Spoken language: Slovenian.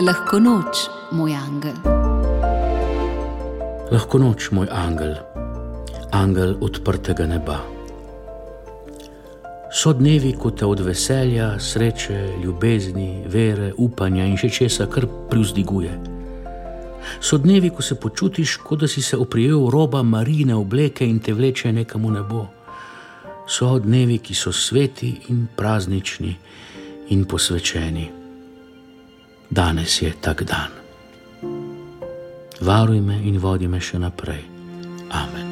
Lahko noč, moj angel. Lahko noč, moj angel, angel odprtega neba. So dnevi, ko te od veselja, sreče, ljubezni, vere, upanja in še česa kar privzdiguje. So dnevi, ko se počutiš, kot da si se oprijel roba marine obleke in te vleče nekam v nebo. So dnevi, ki so sveti in praznični in posvečeni. Danes je tak dan. Varuj me in vodi me še naprej. Amen.